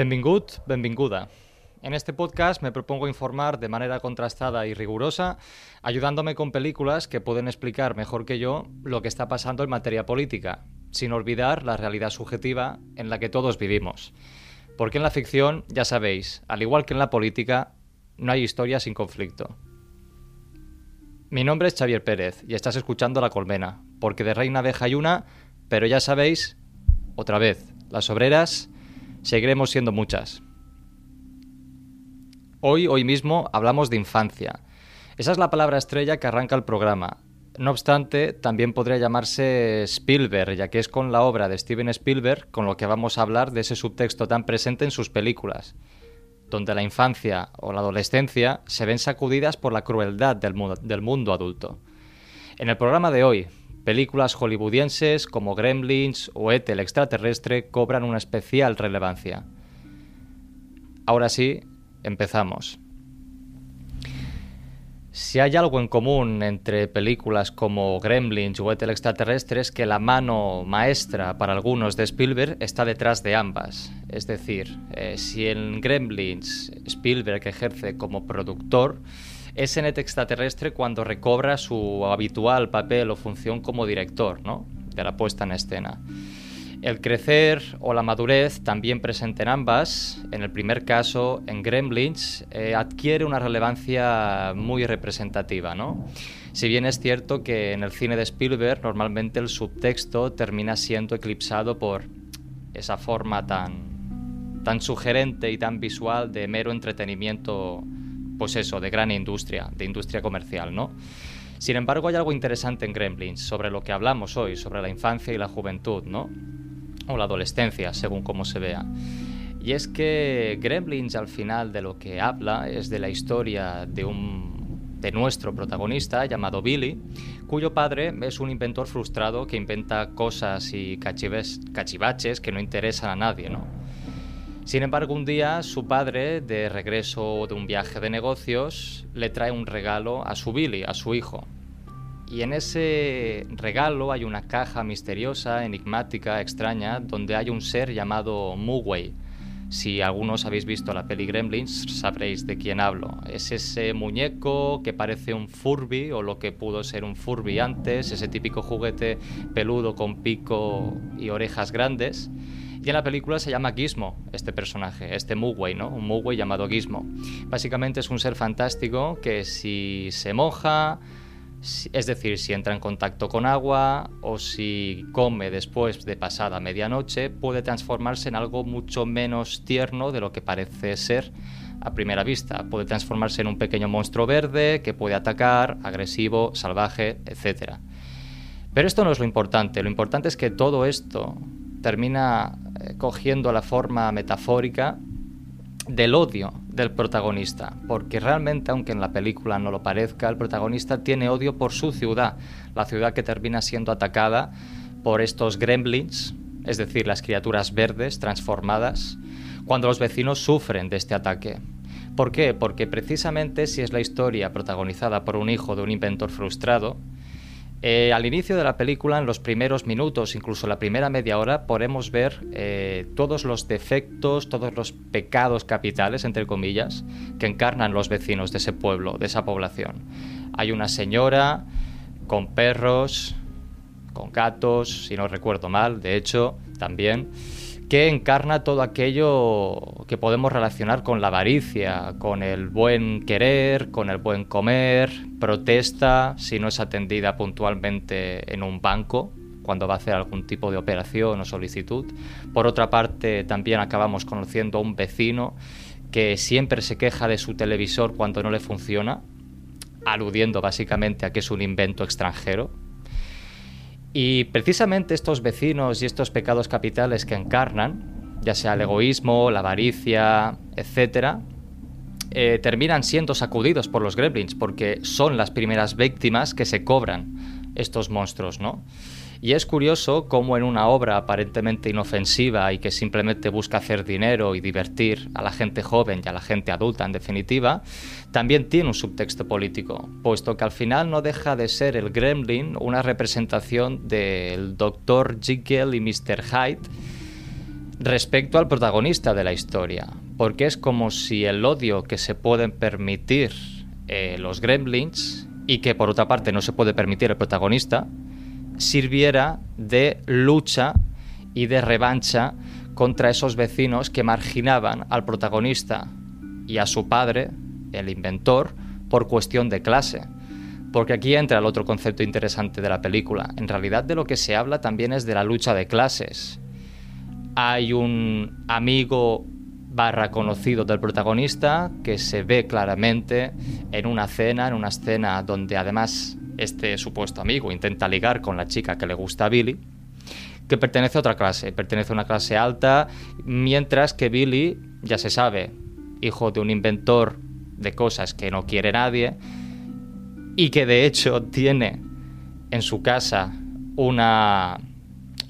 Benvingut, benvinguda. En este podcast me propongo informar de manera contrastada y rigurosa, ayudándome con películas que pueden explicar mejor que yo lo que está pasando en materia política, sin olvidar la realidad subjetiva en la que todos vivimos. Porque en la ficción, ya sabéis, al igual que en la política, no hay historia sin conflicto. Mi nombre es Xavier Pérez y estás escuchando La Colmena, porque de reina abeja hay una, pero ya sabéis, otra vez, las obreras seguiremos siendo muchas. Hoy, hoy mismo, hablamos de infancia. Esa es la palabra estrella que arranca el programa. No obstante, también podría llamarse Spielberg, ya que es con la obra de Steven Spielberg con lo que vamos a hablar de ese subtexto tan presente en sus películas, donde la infancia o la adolescencia se ven sacudidas por la crueldad del mundo, del mundo adulto. En el programa de hoy, películas hollywoodienses como Gremlins o E.T. el extraterrestre cobran una especial relevancia. Ahora sí, empezamos. Si hay algo en común entre películas como Gremlins o E.T. el extraterrestre es que la mano maestra para algunos de Spielberg está detrás de ambas. Es decir, eh, si en Gremlins Spielberg ejerce como productor, es en E.T. extraterrestre cuando recobra su habitual papel o función como director ¿no? de la puesta en escena. El crecer o la madurez, también presente en ambas, en el primer caso, en Gremlins, eh, adquiere una relevancia muy representativa. ¿no? Si bien es cierto que en el cine de Spielberg normalmente el subtexto termina siendo eclipsado por esa forma tan, tan sugerente y tan visual de mero entretenimiento pues eso, de gran industria, de industria comercial, ¿no? Sin embargo, hay algo interesante en Gremlins sobre lo que hablamos hoy, sobre la infancia y la juventud, ¿no? O la adolescencia, según cómo se vea. Y es que Gremlins al final de lo que habla es de la historia de un de nuestro protagonista llamado Billy, cuyo padre es un inventor frustrado que inventa cosas y cachivaches que no interesan a nadie, ¿no? Sin embargo, un día su padre, de regreso de un viaje de negocios, le trae un regalo a su Billy, a su hijo. Y en ese regalo hay una caja misteriosa, enigmática, extraña, donde hay un ser llamado Mugway. Si algunos habéis visto la peli Gremlins, sabréis de quién hablo. Es ese muñeco que parece un Furby o lo que pudo ser un Furby antes, ese típico juguete peludo con pico y orejas grandes. Y en la película se llama Gizmo, este personaje, este Mugway, ¿no? Un Mugway llamado Gizmo. Básicamente es un ser fantástico que si se moja, es decir, si entra en contacto con agua o si come después de pasada medianoche, puede transformarse en algo mucho menos tierno de lo que parece ser a primera vista. Puede transformarse en un pequeño monstruo verde que puede atacar, agresivo, salvaje, etc. Pero esto no es lo importante, lo importante es que todo esto termina eh, cogiendo la forma metafórica del odio del protagonista, porque realmente, aunque en la película no lo parezca, el protagonista tiene odio por su ciudad, la ciudad que termina siendo atacada por estos gremlins, es decir, las criaturas verdes transformadas, cuando los vecinos sufren de este ataque. ¿Por qué? Porque precisamente si es la historia protagonizada por un hijo de un inventor frustrado, eh, al inicio de la película, en los primeros minutos, incluso la primera media hora, podemos ver eh, todos los defectos, todos los pecados capitales, entre comillas, que encarnan los vecinos de ese pueblo, de esa población. Hay una señora con perros, con gatos, si no recuerdo mal, de hecho, también, que encarna todo aquello que podemos relacionar con la avaricia, con el buen querer, con el buen comer, protesta si no es atendida puntualmente en un banco cuando va a hacer algún tipo de operación o solicitud. Por otra parte, también acabamos conociendo a un vecino que siempre se queja de su televisor cuando no le funciona, aludiendo básicamente a que es un invento extranjero, y precisamente estos vecinos y estos pecados capitales que encarnan, ya sea el egoísmo, la avaricia, etc., eh, terminan siendo sacudidos por los gremlins porque son las primeras víctimas que se cobran estos monstruos, ¿no? Y es curioso cómo en una obra aparentemente inofensiva y que simplemente busca hacer dinero y divertir a la gente joven y a la gente adulta en definitiva, también tiene un subtexto político, puesto que al final no deja de ser el Gremlin una representación del Dr. Jekyll y Mr. Hyde respecto al protagonista de la historia, porque es como si el odio que se pueden permitir eh, los gremlins y que por otra parte no se puede permitir el protagonista, sirviera de lucha y de revancha contra esos vecinos que marginaban al protagonista y a su padre, el inventor, por cuestión de clase. Porque aquí entra el otro concepto interesante de la película. En realidad de lo que se habla también es de la lucha de clases. Hay un amigo barra conocido del protagonista que se ve claramente en una cena, en una escena donde además este supuesto amigo intenta ligar con la chica que le gusta a Billy, que pertenece a otra clase, pertenece a una clase alta, mientras que Billy, ya se sabe, hijo de un inventor de cosas que no quiere nadie, y que de hecho tiene en su casa una,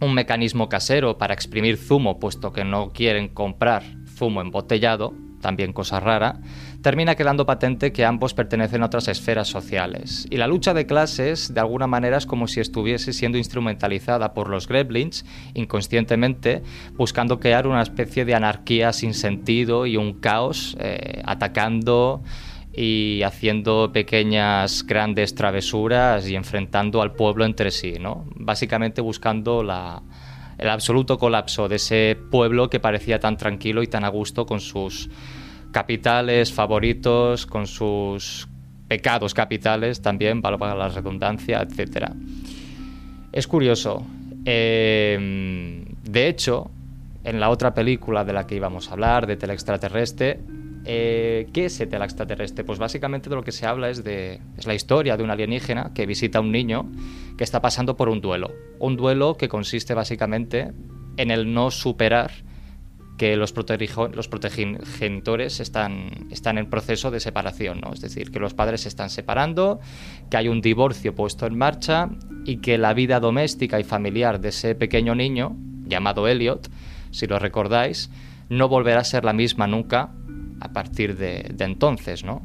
un mecanismo casero para exprimir zumo, puesto que no quieren comprar zumo embotellado, también cosa rara, termina quedando patente que ambos pertenecen a otras esferas sociales. Y la lucha de clases, de alguna manera, es como si estuviese siendo instrumentalizada por los gremlins, inconscientemente, buscando crear una especie de anarquía sin sentido y un caos, eh, atacando y haciendo pequeñas grandes travesuras y enfrentando al pueblo entre sí, ¿no? Básicamente buscando la, el absoluto colapso de ese pueblo que parecía tan tranquilo y tan a gusto con sus capitales favoritos, con sus pecados capitales también, para la redundancia, etc. Es curioso. Eh, de hecho, en la otra película de la que íbamos a hablar, de Teleextraterrestre, eh, ¿qué es el extraterrestre? Pues básicamente de lo que se habla es de es la historia de un alienígena que visita a un niño que está pasando por un duelo. Un duelo que consiste básicamente en el no superar que los, los están, están en proceso de separación, ¿no? es decir, que los padres se están separando, que hay un divorcio puesto en marcha y que la vida doméstica y familiar de ese pequeño niño, llamado Elliot, si lo recordáis, no volverá a ser la misma nunca a partir de, entonces, ¿no?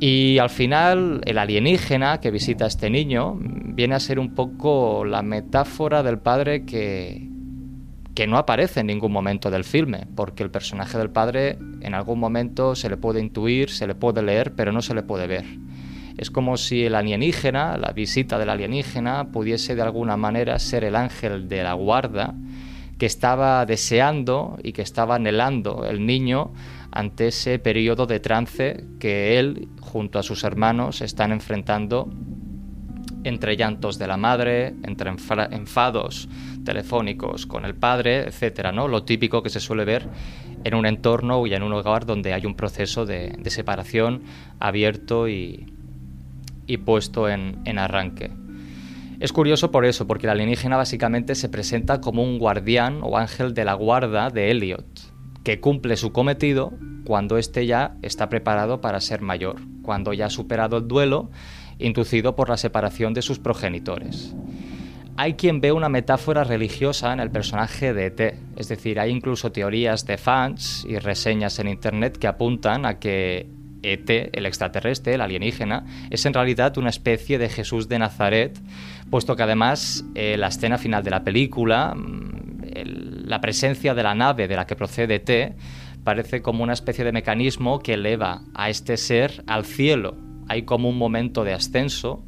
Y al final, el alienígena que visita a este niño viene a ser un poco la metáfora del padre que, que no aparece en ningún momento del filme, porque el personaje del padre en algún momento se le puede intuir, se le puede leer, pero no se le puede ver. Es como si el alienígena, la visita del alienígena, pudiese de alguna manera ser el ángel de la guarda que estaba deseando y que estaba anhelando el niño ante ese periodo de trance que él, junto a sus hermanos, están enfrentando entre llantos de la madre, entre enfados telefónicos con el padre, etcétera, ¿no? Lo típico que se suele ver en un entorno y en un hogar donde hay un proceso de, separación abierto y, puesto en, en arranque. Es curioso por eso, porque el alienígena básicamente se presenta como un guardián o ángel de la guarda de Elliot, que cumple su cometido cuando éste ya está preparado para ser mayor, cuando ya ha superado el duelo inducido por la separación de sus progenitores. Hay quien ve una metáfora religiosa en el personaje de ET, es decir, hay incluso teorías de fans y reseñas en Internet que apuntan a que ET, el extraterrestre, el alienígena, es en realidad una especie de Jesús de Nazaret, puesto que además eh, la escena final de la película, mm, la presencia de la nave de la que procede ET, parece como una especie de mecanismo que eleva a este ser al cielo. Hay como un momento de ascenso,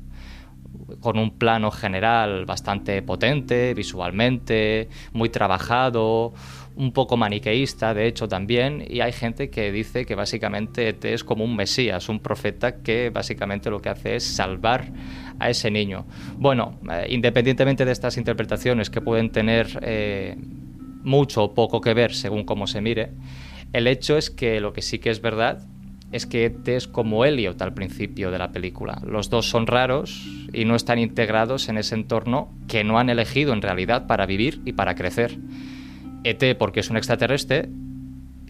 con un plano general bastante potente, visualmente, muy trabajado, un poco maniqueísta, de hecho, también, y hay gente que dice que básicamente ET es como un mesías, un profeta que básicamente lo que hace es salvar a ese niño. Bueno, eh, independientemente de estas interpretaciones que pueden tener eh, mucho o poco que ver según cómo se mire, el hecho es que lo que sí que es verdad es que ET es como Elliot al principio de la película. Los dos son raros y no están integrados en ese entorno que no han elegido en realidad para vivir y para crecer. ET porque es un extraterrestre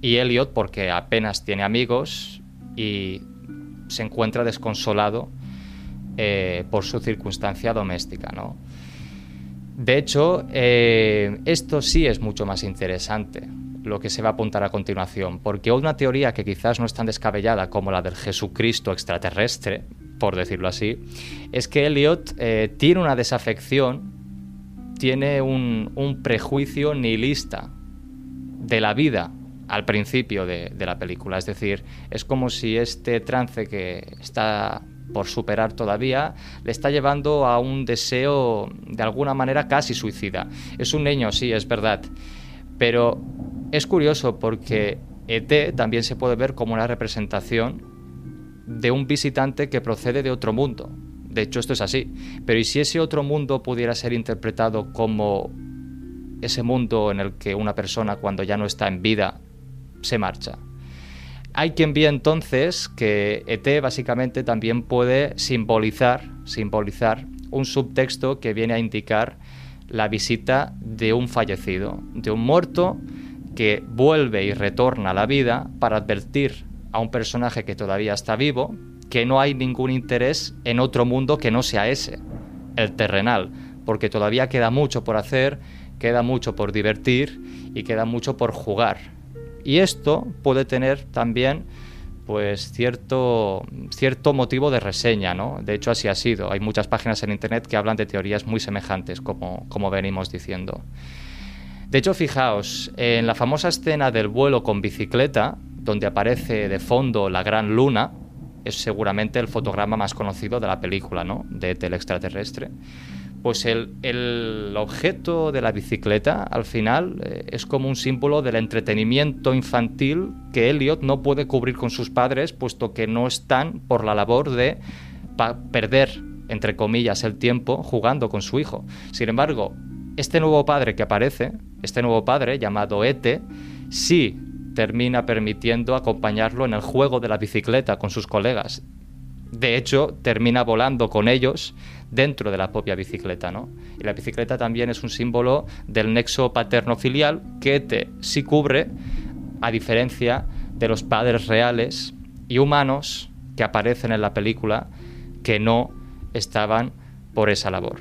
y Elliot porque apenas tiene amigos y se encuentra desconsolado eh, por su circunstancia doméstica. ¿no? De hecho, eh, esto sí es mucho más interesante lo que se va a apuntar a continuación, porque una teoría que quizás no es tan descabellada como la del Jesucristo extraterrestre, por decirlo así, es que Elliot eh, tiene una desafección, tiene un, prejuicio nihilista de la vida al principio de la película. Es decir, es como si este trance que está por superar todavía, le está llevando a un deseo de alguna manera casi suicida. Es un niño, sí, es verdad, pero es curioso porque ET también se puede ver como una representación de un visitante que procede de otro mundo. De hecho, esto es así. Pero ¿y si ese otro mundo pudiera ser interpretado como ese mundo en el que una persona cuando ya no está en vida se marcha? Hay quien ve entonces que ET básicamente también puede simbolizar, simbolizar un subtexto que viene a indicar la visita de un fallecido, de un muerto que vuelve y retorna a la vida para advertir a un personaje que todavía está vivo que no hay ningún interés en otro mundo que no sea ese, el terrenal, porque todavía queda mucho por hacer, queda mucho por divertir y queda mucho por jugar. Y esto puede tener también pues cierto, cierto motivo de reseña, ¿no? De hecho así ha sido. Hay muchas páginas en internet que hablan de teorías muy semejantes, como, como venimos diciendo. De hecho, fijaos, en la famosa escena del vuelo con bicicleta, donde aparece de fondo la gran luna, es seguramente el fotograma más conocido de la película, ¿no? De Tel extraterrestre. Pues el, el, objeto de la bicicleta, al final, eh, es como un símbolo del entretenimiento infantil que Elliot no puede cubrir con sus padres, puesto que no están por la labor de perder, entre comillas, el tiempo jugando con su hijo. Sin embargo, este nuevo padre que aparece, este nuevo padre llamado Ete, sí termina permitiendo acompañarlo en el juego de la bicicleta con sus colegas. De hecho, termina volando con ellos dentro de la propia bicicleta, ¿no? Y la bicicleta también es un símbolo del nexo paterno-filial que Ete sí cubre, a diferencia de los padres reales y humanos que aparecen en la película que no estaban por esa labor.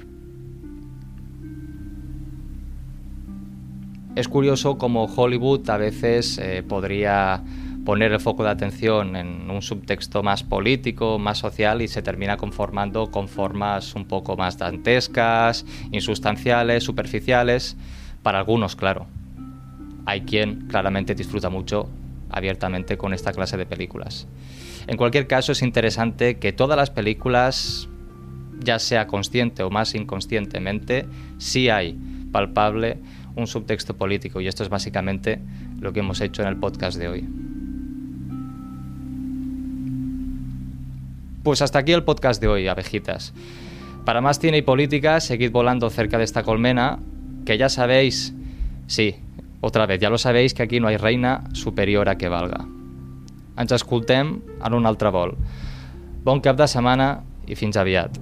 Es curioso cómo Hollywood a veces eh, podría poner el foco de atención en un subtexto más político, más social y se termina conformando con formas un poco más dantescas, insustanciales, superficiales, para algunos, claro. Hay quien claramente disfruta mucho abiertamente con esta clase de películas. En cualquier caso, es interesante que todas las películas, ya sea consciente o más inconscientemente, sí hay palpable un subtexto político y esto es básicamente lo que hemos hecho en el podcast de hoy. Pues hasta aquí el podcast de hoy, abejitas. Para más cine y política, seguid volando cerca de esta colmena, que ya sabéis, sí, otra vez, ya lo sabéis que aquí no hay reina superior a que valga. Ens escoltem en un altre vol. Bon cap de setmana i fins aviat.